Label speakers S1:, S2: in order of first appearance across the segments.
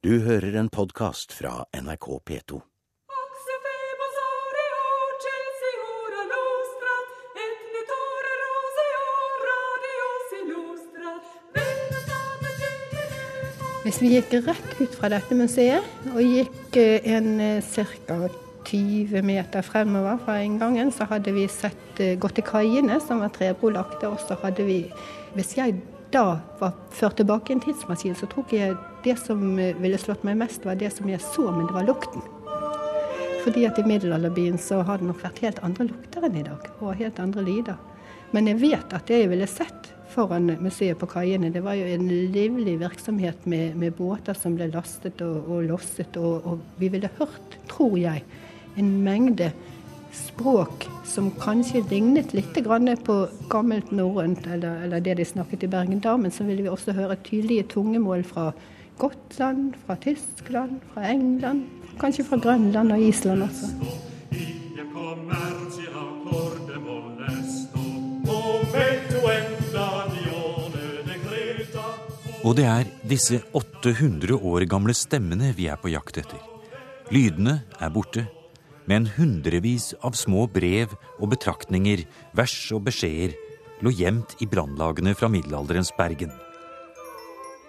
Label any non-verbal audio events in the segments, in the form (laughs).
S1: Du hører en podkast fra NRK P2.
S2: Hvis vi gikk rett ut fra dette museet og gikk eh, en ca. 20 meter fremover fra inngangen, så hadde vi sett eh, gått til kaiene, som var trebrolagte. Og så hadde vi Hvis jeg da var ført tilbake i en tidsmaskin, så tror jeg det som eh, ville slått meg mest, var det som jeg så, men det var lukten. Fordi at i middelalderbyen så har det nok vært helt andre lukter enn i dag, og helt andre lyder. Men jeg vet at det jeg ville sett foran museet på kaiene. Det var jo en livlig virksomhet med, med båter som ble lastet og, og losset. Og, og, vi ville hørt, tror jeg, en mengde språk som kanskje lignet litt på gammelt norrønt, eller, eller, det de snakket i Bergen da. Men så ville vi også høre tydelige tungemål fra Gotland, fra Tyskland, fra England. Kanskje fra Grønland og Island også.
S3: Og det er disse 800 år gamle stemmene vi er på jakt etter. Lydene er borte, men hundrevis av små brev og betraktninger, vers og beskjeder lå gjemt i brannlagene fra middelalderens Bergen.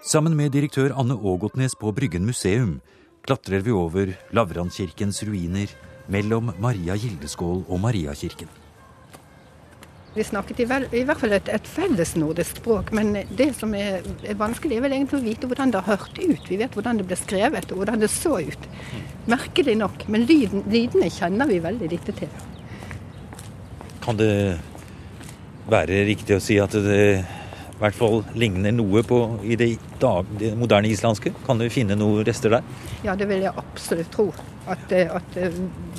S3: Sammen med direktør Anne Ågotnes på Bryggen museum klatrer vi over Lavrandkirkens ruiner mellom Maria Gildeskål og Mariakirken.
S2: Vi snakket i, vel, i hvert fall et, et fellesnordisk språk, men det som er, er, vanskelig, er vel egentlig å vite hvordan det har hørt ut. Vi vet hvordan det ble skrevet og hvordan det så ut. Merkelig nok. Men lyden, lydene kjenner vi veldig lite til.
S3: Kan det være riktig å si at det i hvert fall ligner noe på i det, dag, det moderne islandske? Kan du finne noen rester der?
S2: Ja, det vil jeg absolutt tro. At, at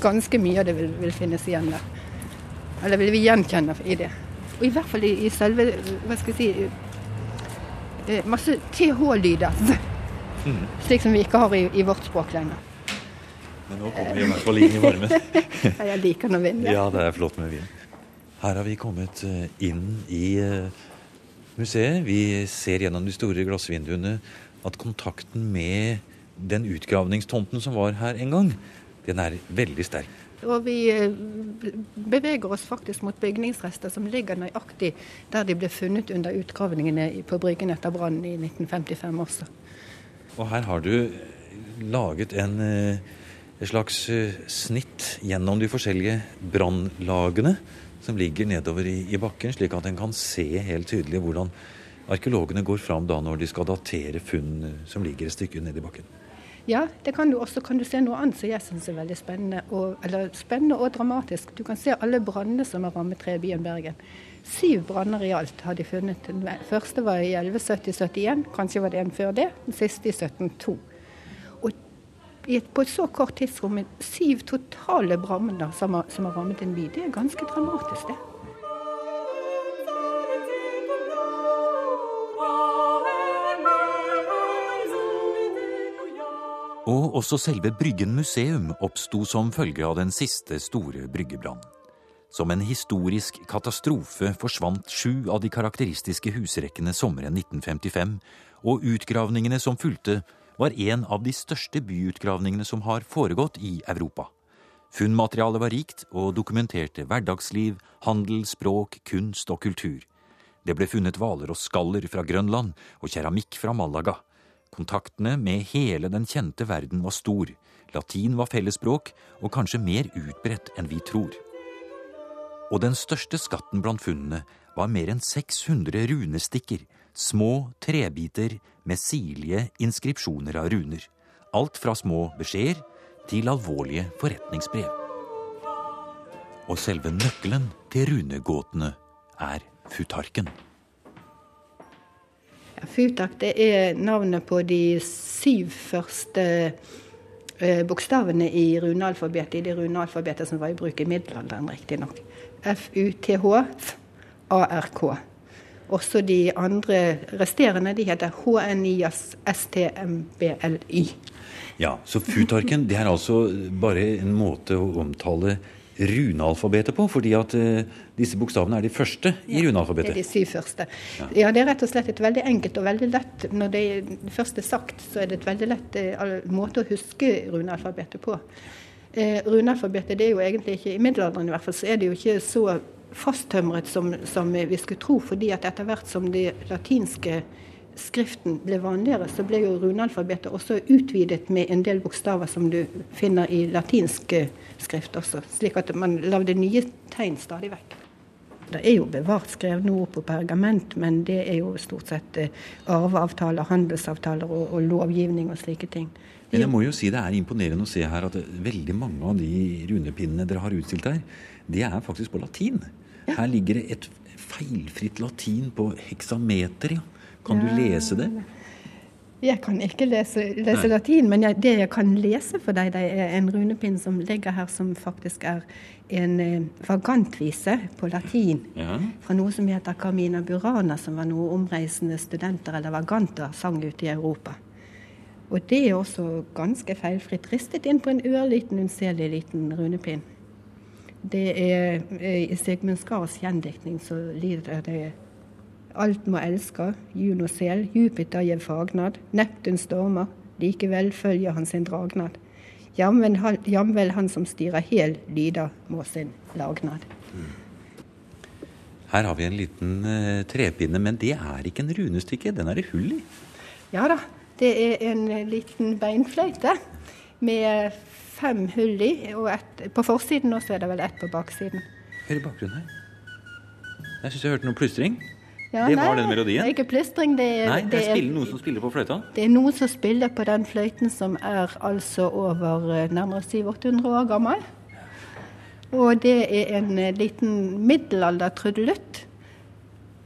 S2: ganske mye av det vil, vil finnes igjen der. Eller vil vi gjenkjenne i det. Og i hvert fall i, i selve Hva skal jeg si eh, Masse TH-lyder. Mm. Slik som vi ikke har i, i vårt språk lenger.
S3: Men nå kommer vi i hvert fall inn i varmen. (laughs)
S2: jeg liker nå vind.
S3: Ja, det er flott med vind. Her har vi kommet eh, inn i eh, museet. Vi ser gjennom de store glassvinduene at kontakten med den utgravningstomten som var her en gang, den er veldig sterk.
S2: Og vi eh, beveger oss faktisk mot bygningsrester som ligger nøyaktig der de ble funnet under utgravningene på Bryggen etter brannen i 1955 også.
S3: Og her har du laget en, eh, et slags eh, snitt gjennom de forskjellige brannlagene som ligger nedover i, i bakken, slik at en kan se helt tydelig hvordan arkeologene går fram da når de skal datere funn som ligger et stykke nedi bakken.
S2: Ja, det kan du også kan du se noe annet som jeg syns er veldig spennende og, eller spennende og dramatisk. Du kan se alle brannene som har rammet trebyen Bergen. Syv branner i alt har de funnet. Den første var i 1170-71, kanskje var det en før det. Den siste i 1702. Og på et så kort tidsrom syv totale branner som, som har rammet en by, det er ganske dramatisk, det.
S3: Og også selve Bryggen museum oppsto som følge av den siste store bryggebrannen. Som en historisk katastrofe forsvant sju av de karakteristiske husrekkene sommeren 1955, og utgravningene som fulgte, var en av de største byutgravningene som har foregått i Europa. Funnmaterialet var rikt og dokumenterte hverdagsliv, handel, språk, kunst og kultur. Det ble funnet hvaler og skaller fra Grønland og keramikk fra Malaga. Kontaktene med hele den kjente verden var stor. Latin var fellesspråk, og kanskje mer utbredt enn vi tror. Og den største skatten blant funnene var mer enn 600 runestikker, små trebiter med sirlige inskripsjoner av runer. Alt fra små beskjeder til alvorlige forretningsbrev. Og selve nøkkelen til runegåtene er futarken.
S2: Futak det er navnet på de syv første eh, bokstavene i runealfabetet, i det runealfabetet som var i bruk i middelalderen, riktignok. F-U-T-H-A-R-K. Også de andre resterende de heter HNIAS-STMBLY.
S3: Ja, så futarken det er altså bare en måte å omtale runealfabetet på? Fordi at uh, disse bokstavene er de første i ja, runealfabetet.
S2: Det er de syv første. Ja. ja. det er rett og slett et veldig enkelt og veldig lett Når det først er sagt, så er det et veldig lett uh, måte å huske runealfabetet på. Uh, runealfabetet det er jo egentlig ikke I middelalderen i hvert fall, så er det jo ikke så fasttømret som, som vi skulle tro, fordi at etter hvert som det latinske skriften ble vanligere, så ble jo runealfabetet også utvidet med en del bokstaver som du finner i latinsk skrift også. Slik at man lagde nye tegn stadig vekk. Det er jo bevart skrevne ord på pergament, men det er jo stort sett eh, arveavtaler, handelsavtaler og, og lovgivning og slike ting.
S3: Men jeg må jo si det er imponerende å se her at veldig mange av de runepinnene dere har utstilt her, de er faktisk på latin. Ja. Her ligger det et feilfritt latin på heksameter. ja. Kan du lese det?
S2: Jeg kan ikke lese, lese latin, men jeg, det jeg kan lese for deg, det er en runepinn som ligger her, som faktisk er en eh, vagantvise på latin. Ja. Fra noe som heter Carmina Burana, som var noe omreisende studenter eller vaganter sang ute i Europa. Og det er også ganske feilfritt ristet inn på en ørliten, unnselig liten runepinn. Det er eh, I Sigmund Skars gjendiktning så lyder det Alt må elske, Juno sel, Jupiter gjev fagnad, Neptun stormer, likevel følger han sin dragnad. Jamvel han som styrer hel, lyder må sin lagnad.
S3: Her har vi en liten uh, trepinne, men det er ikke en runestykke, den er det hull i?
S2: Ja da, det er en liten beinfløyte med fem hull i, og et, på forsiden og så er det vel ett på baksiden.
S3: Hør i bakgrunnen her. Jeg syns jeg hørte noe plystring.
S2: Ja,
S3: det
S2: nei,
S3: var den melodien?
S2: Det er ikke plystring. Det er,
S3: nei, det er noen som spiller på fløyta?
S2: Det er noen som spiller på den fløyten som er altså over eh, nærmere 700-800 år gammel. Og det er en eh, liten middelalder trudelutt.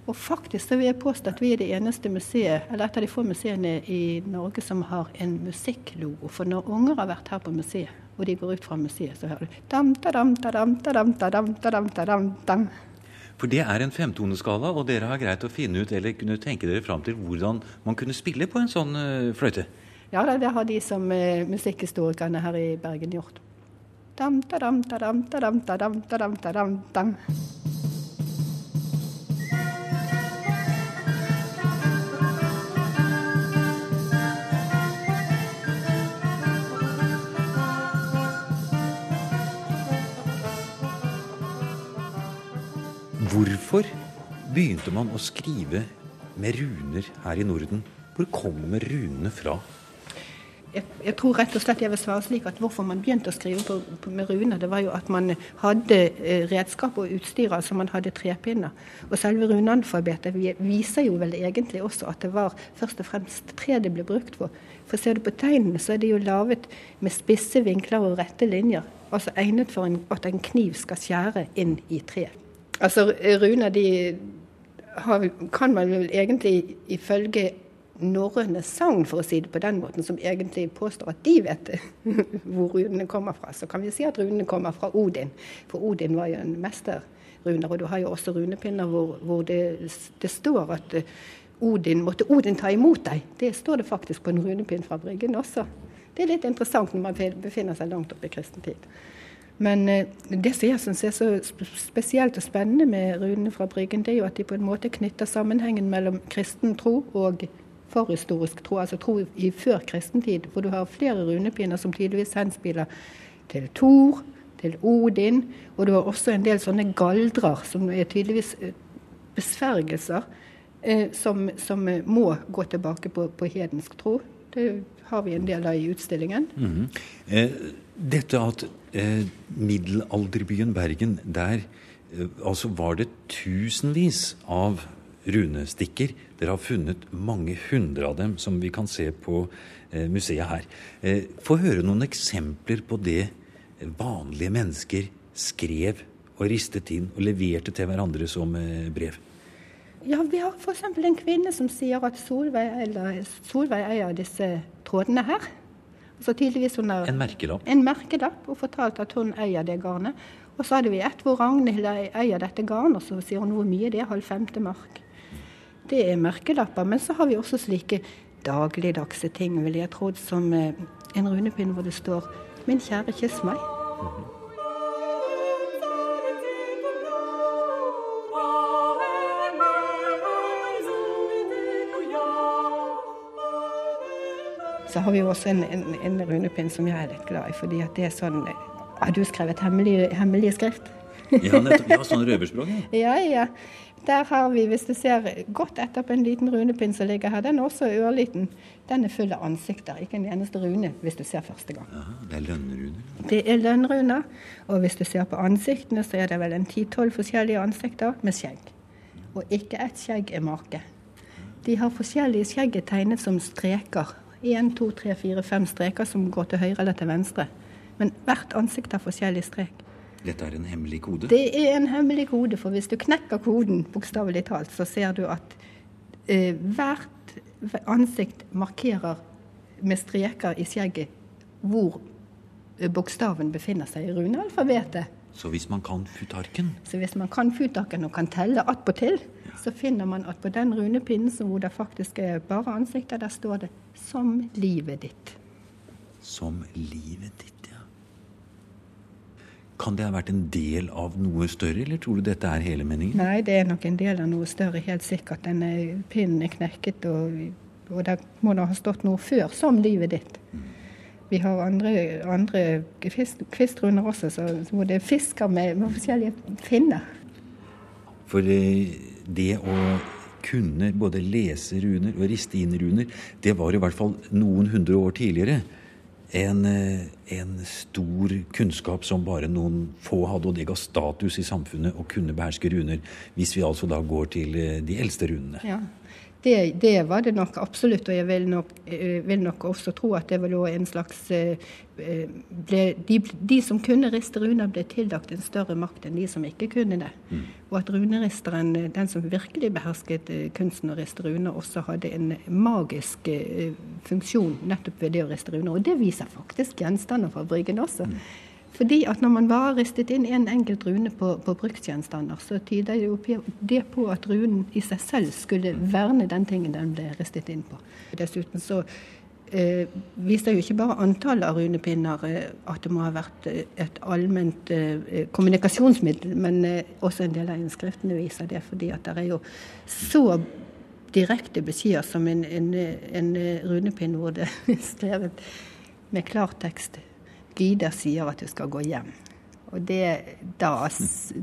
S2: Og faktisk så vil jeg påstå at vi er det eneste museet, eller et av de få museene i Norge som har en musikklogo. For når unger har vært her på museet, og de går ut fra museet, så hører du dam, da, dam, da, dam, da, dam, da, dam, da, dam, da, dam, dam.
S3: For det er en femtoneskala, og dere har greit å finne ut eller kunne tenke dere fram til hvordan man kunne spille på en sånn uh, fløyte?
S2: Ja, det har de som uh, musikkhistorikerne her i Bergen gjort. Dam, da, dam, da, dam, da, dam, da, dam, da, dam, da, dam, dam.
S3: Hvorfor begynte man å skrive med runer her i Norden? Hvor kommer runene fra?
S2: Jeg, jeg, tror rett og slett jeg vil svare slik at hvorfor man begynte å skrive på, på, med runer, det var jo at man hadde eh, redskap og utstyr, altså man hadde trepinner. Og selve runealfabetet viser jo vel egentlig også at det var først og fremst tre det ble brukt for. For ser du på tegnene, så er det jo laget med spisse vinkler og rette linjer. Altså egnet for en, at en kniv skal skjære inn i treet. Altså, runer de har, kan man vel egentlig ifølge norrøne sagn, for å si det på den måten, som egentlig påstår at de vet (laughs) hvor runene kommer fra, så kan vi si at runene kommer fra Odin. For Odin var jo en mesterruner, og du har jo også runepinner hvor, hvor det, det, står at Odin måtte Odin ta imot deg. Det står det faktisk på en runepinn fra Bryggen også. Det er litt interessant når man befinner seg langt oppe i kristen tid. Men eh, det som jeg syns er så spesielt og spennende med runene fra Bryggen, det er jo at de på en måte knytter sammenhengen mellom kristen tro og forhistorisk tro, altså tro i før kristentid, hvor du har flere runepinner som tydeligvis henspiller til Thor, til Odin, og du har også en del sånne galdrer, som er tydeligvis eh, besvergelser, eh, som, som må gå tilbake på, på hedensk tro. Det har vi en del av i utstillingen. Mm -hmm.
S3: eh, dette at eh, middelalderbyen Bergen, der eh, altså var det tusenvis av runestikker. Dere har funnet mange hundre av dem, som vi kan se på eh, museet her. Eh, Få høre noen eksempler på det vanlige mennesker skrev og ristet inn og leverte til hverandre som eh, brev.
S2: Ja, Vi har f.eks. en kvinne som sier at Solveig, Solveig eier disse trådene her.
S3: Så tydeligvis hun har En merkelapp?
S2: En merkelapp, og fortalt at hun eier det garnet. Og så hadde vi et hvor Ragnhild eier dette garnet, og så sier hun hvor mye det er, halv femte mark. Det er merkelapper. Men så har vi også slike dagligdagse ting, vil jeg trodd, som eh, en runepinn hvor det står 'Min kjære, kyss meg'. Så har vi jo også en, en, en runepinn som jeg er litt glad i, fordi at det er sånn Har du skrevet hemmelig, hemmelig skrift?
S3: Ja, nettopp. Ja, sånn røverspråk, ja. (laughs)
S2: Ja, ja. Der har vi, hvis du ser godt etter på en liten runepinn som ligger her, den er også ørliten. Den er full av ansikter, ikke en eneste rune, hvis du ser første gang.
S3: Aha, det er lønnruner.
S2: Det er lønnruner, og hvis du ser på ansiktene, så er det vel en ti-tolv forskjellige ansikter med skjegg. Og ikke ett skjegg er make. De har forskjellige skjegg tegnet som streker. Én, to, tre, fire, fem streker som går til høyre eller til venstre. Men hvert ansikt har forskjellig strek.
S3: Dette er en hemmelig kode.
S2: Det er en hemmelig kode, for hvis du knekker koden, bokstavelig talt, så ser du at eh, hvert ansikt markerer med streker i skjegget hvor eh, bokstaven befinner seg i runealfabetet.
S3: Så hvis man kan futarken
S2: Så hvis man kan futarken og kan telle attpåtil, så finner man at på den runepinnen som hvor det faktisk er bare ansikter, der står det 'som livet ditt'.
S3: som livet ditt, ja. Kan det ha vært en del av noe større, eller tror du dette er hele meningen?
S2: Nei, det er nok en del av noe større, helt sikkert. Denne pinnen er knekket, og, og der må det ha stått noe før, som livet ditt. Vi har andre, andre kvist, kvistrunder også, så, hvor det er fisker med, med forskjellige finner.
S3: For eh, det å kunne både lese runer og riste inn runer, det var i hvert fall noen hundre år tidligere en, eh, en stor kunnskap som bare noen få hadde, og det ga status i samfunnet å kunne beherske runer. Hvis vi altså da går til eh, de eldste runene.
S2: Ja, det, det var det nok absolutt, og jeg vil nok, eh, vil nok også tro at det var en slags eh, eh, ble, de, de som kunne riste runer, ble tillagt en større makt enn de som ikke kunne det. Og at runeristeren, den som virkelig behersket eh, kunsten å riste runer, også hadde en magisk funksjon nettopp ved det å riste runer. Og det viser faktisk gjenstander fra Bryggen også. Fordi at når man bare har ristet inn en enkelt rune på, på bruksgjenstander, så tyder det jo det på at runen i seg selv skulle verne den tingen den ble ristet inn på. Dessuten så eh, viser jo ikke bare antallet av runepinner eh, at det må ha vært eh, et allment eh, kommunikasjonsmiddel, men eh, også en del av innskriftene viser det, fordi at det er jo så direkte beskjeder som en, en, en runepinn hvor det er (laughs) skrevet med klartekst. Gyda sier at du skal gå hjem. Og det, da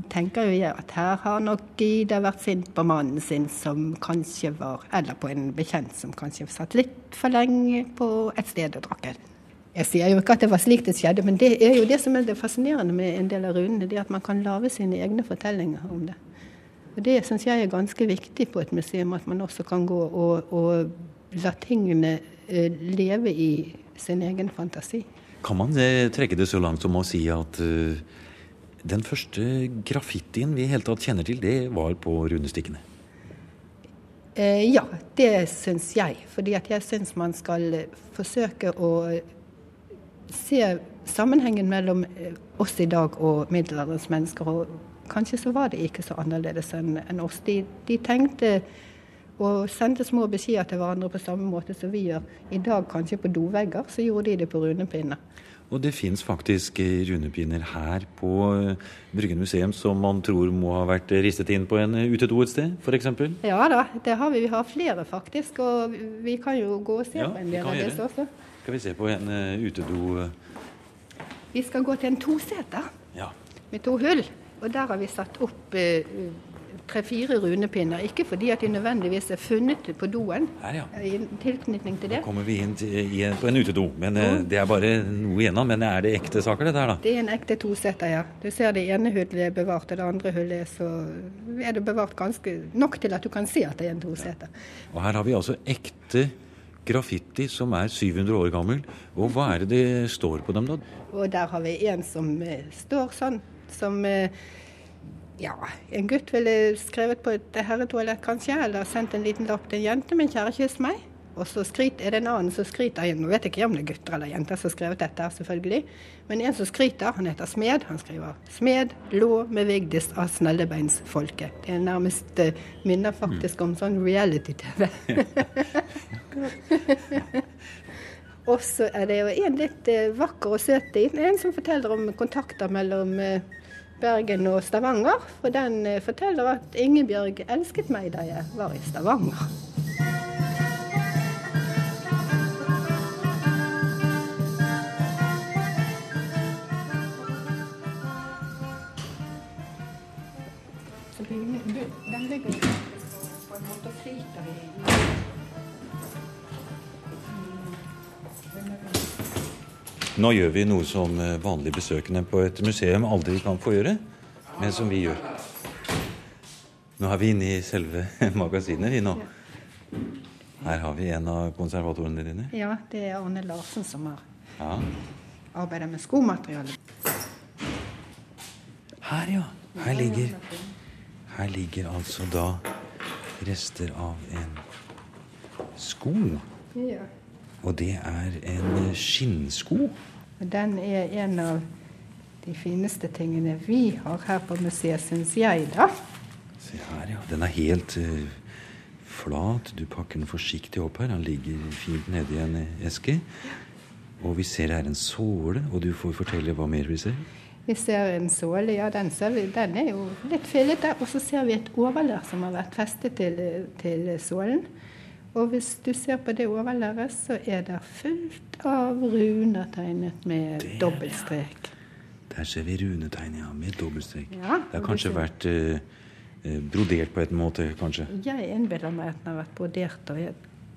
S2: tenker jo jeg at her har nok Gida vært sint på mannen sin som kanskje var Eller på en bekjent som kanskje satt litt for lenge på et sted og drakk øl. Jeg sier jo ikke at det var slik det skjedde, men det er jo det som er det fascinerende med en del av runene. Det at man kan lage sine egne fortellinger om det. Og Det syns jeg er ganske viktig på et museum, at man også kan gå og, og la tingene eh, leve i sin egen fantasi.
S3: Kan man eh, trekke det så langt som å si at uh, den første graffitien vi i hele tatt kjenner til, det var på runestikkene?
S2: Eh, ja, det syns jeg. Fordi jeg syns man skal eh, forsøke å se sammenhengen mellom oss i dag og middelalderens mennesker. Og kanskje så var det ikke så annerledes enn oss. De, de tenkte og sendte små beskjeder til hverandre på samme måte som vi gjør. I dag kanskje på dovegger, så gjorde de det på runepinner.
S3: Og det fins faktisk runepinner her på eh, Bryggen museum som man tror må ha vært ristet inn på en eh, utedo et sted, f.eks.
S2: Ja da, det har vi. Vi har flere faktisk, og vi kan jo gå og se
S3: Ja,
S2: på en del av disse også.
S3: Skal vi se på en eh, utedo
S2: Vi skal gå til en toseter
S3: Ja.
S2: med to hull, og der har vi satt opp tre-fire runepinner. Ikke fordi at de nødvendigvis er funnet på doen,
S3: Her, ja.
S2: i tilknytning til
S3: Nå
S2: det.
S3: kommer vi inn til, i, på en utedo. Men mm. Det er bare noe igjennom. Men er det ekte saker, dette her, da?
S2: Det er en ekte toseter, ja. Du ser det ene hullet er bevart, og det andre hullet er så er det bevart ganske nok til at du kan se at det er en toseter.
S3: Og her har vi altså ekte graffiti som er 700 år gammel. Og hva er det det står på dem, da?
S2: Og der har vi en som eh, står sånn, som eh, ja, en gutt ville skrevet på et herretoalett kanskje, eller sendt en liten lapp til en jente, men kjære kyss meg. Og så skryt, er det en annen som skryter, nå vet jeg ikke om det er gutter eller jenter som har skrevet dette, selvfølgelig, men en som skryter, han heter Smed, han skriver Smed lå med Vigdis av snellebeinsfolket. Det er nærmest uh, minner faktisk om sånn reality-TV. (laughs) Og så er det jo en litt uh, vakker og søt en, en som forteller om kontakter mellom eh, Bergen og Stavanger, for den forteller at Ingebjørg elsket meg da jeg var i Stavanger.
S3: Den ligger på en måte flyter i nå gjør vi noe som eh, vanlige besøkende på et museum aldri kan få gjøre, men som vi gjør. Nå er vi inne i selve (laughs) magasinet, vi nå. Her har vi en av konservatorene dine.
S2: Ja, det er Arne Larsen som har
S3: Ja.
S2: arbeidet med skomateriale.
S3: Her, ja. Her ligger, her ligger altså da rester av en sko.
S2: Ja.
S3: Og det er en skinnsko.
S2: Den er en av de fineste tingene vi har her på museet, syns jeg, da.
S3: Se her, ja. Den er helt uh, flat. Du pakker den forsiktig opp her. Den ligger fint nedi en eske. Og vi ser her en såle, og du får fortelle hva mer vi ser.
S2: Vi ser en såle, ja, den, ser vi, den er jo litt fillete. Og så ser vi et overlær som har vært festet til, til sålen. Og hvis du ser på det overlæret, så er det fullt av runer tegnet med
S3: Det,
S2: dobbeltstrek.
S3: Der ser vi runetegn, ja, med dobbeltstrek.
S2: Ja,
S3: det har kanskje vært eh, eh, brodert på en måte, kanskje.
S2: Jeg innbiller meg at den har vært brodert, og jeg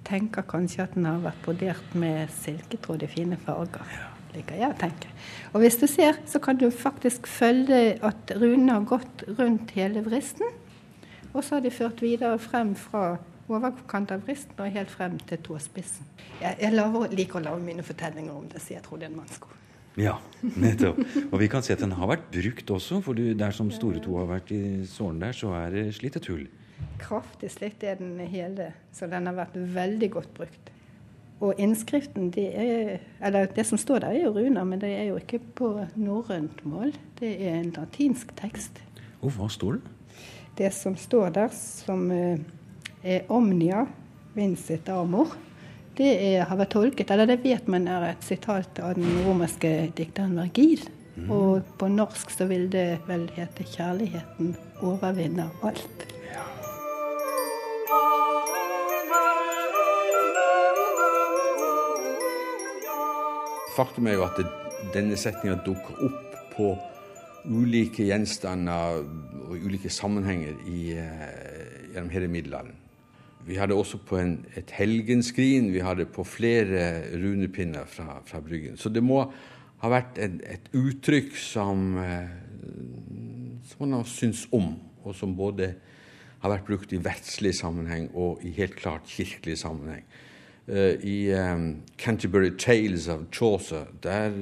S2: tenker kanskje at den har vært brodert med silketråd i fine farger. Liker jeg å tenke. Og hvis du ser, så kan du faktisk følge at runene har gått rundt hele vristen. Og så har de ført videre frem fra overkant av vristen og helt frem til tåspissen. Jeg, jeg laver, liker å lage mine fortellinger om det, så jeg tror det er en mannsko.
S3: Ja, nettopp. Og vi kan se at den har vært brukt også, for du, der som store to har vært i sålen der, så er det slitt et hull.
S2: Kraftig slitt er den hele, så den har vært veldig godt brukt. Og innskriften, det, er, eller det som står der, er jo runer, men det er jo ikke på norrønt mål. Det er en latinsk tekst.
S3: Og hva står det?
S2: Det som står der, som eh, omnia vincit amor, det er, har vært tolket, eller det vet man er et sitat av den romerske dikteren Vergil. Og på norsk så vil det vel hete 'Kjærligheten overvinner alt'.
S4: Faktum er jo at det, denne setninga dukker opp på ulike gjenstander og ulike sammenhenger i, eh, gjennom hele middelalderen. Vi har det også på en, et helgenskrin, vi har det på flere runepinner fra, fra Bryggen. Så det må ha vært en, et uttrykk som, eh, som man har syntes om, og som både har vært brukt i verdslig sammenheng og i helt klart kirkelig sammenheng. Eh, I um, Canterbury Tales of Chaucer der,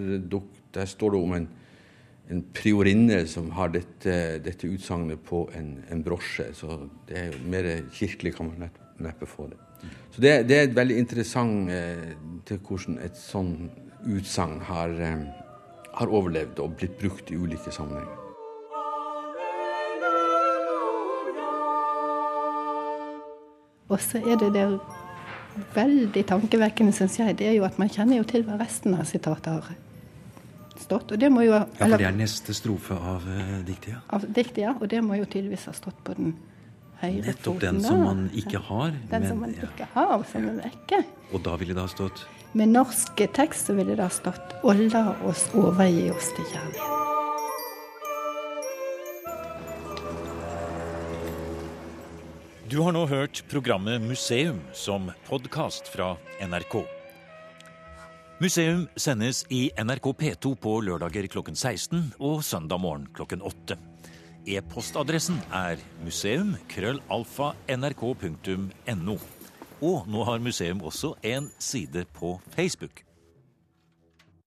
S4: der står det om en, en priorinne som har dette, dette utsagnet på en, en brosje. Så det er jo mer kirkelig, kan man nett- neppe få det. Så det, det er et veldig interessant eh, til hvordan et sånn utsagn har, eh, har overlevd og blitt brukt i ulike sammenhenger.
S2: Og så er det det veldig tankevekkende, syns jeg, det er jo at man kjenner jo til hva resten av sitatet har stått. Og det må jo
S3: Ja, for det er neste strofe av uh, diktet, ja.
S2: av diktet, ja. Og det må jo tydeligvis ha stått på den høyre
S3: Nettopp den som man ikke har.
S2: Den
S3: men-
S2: som man
S3: ja.
S2: ikke har, som er vekke.
S3: Og da ville det ha stått
S2: Med norsk tekst så ville det ha stått 'Og la oss overgi oss til kjærlighet'.
S3: Du har nå hørt programmet Museum som podkast fra NRK. Museum sendes i NRK P2 på lørdager klokken 16 og søndag morgen klokken 8. E-postadressen er museum.krøllalfa.nrk.no. Og nå har museum også en side på Facebook.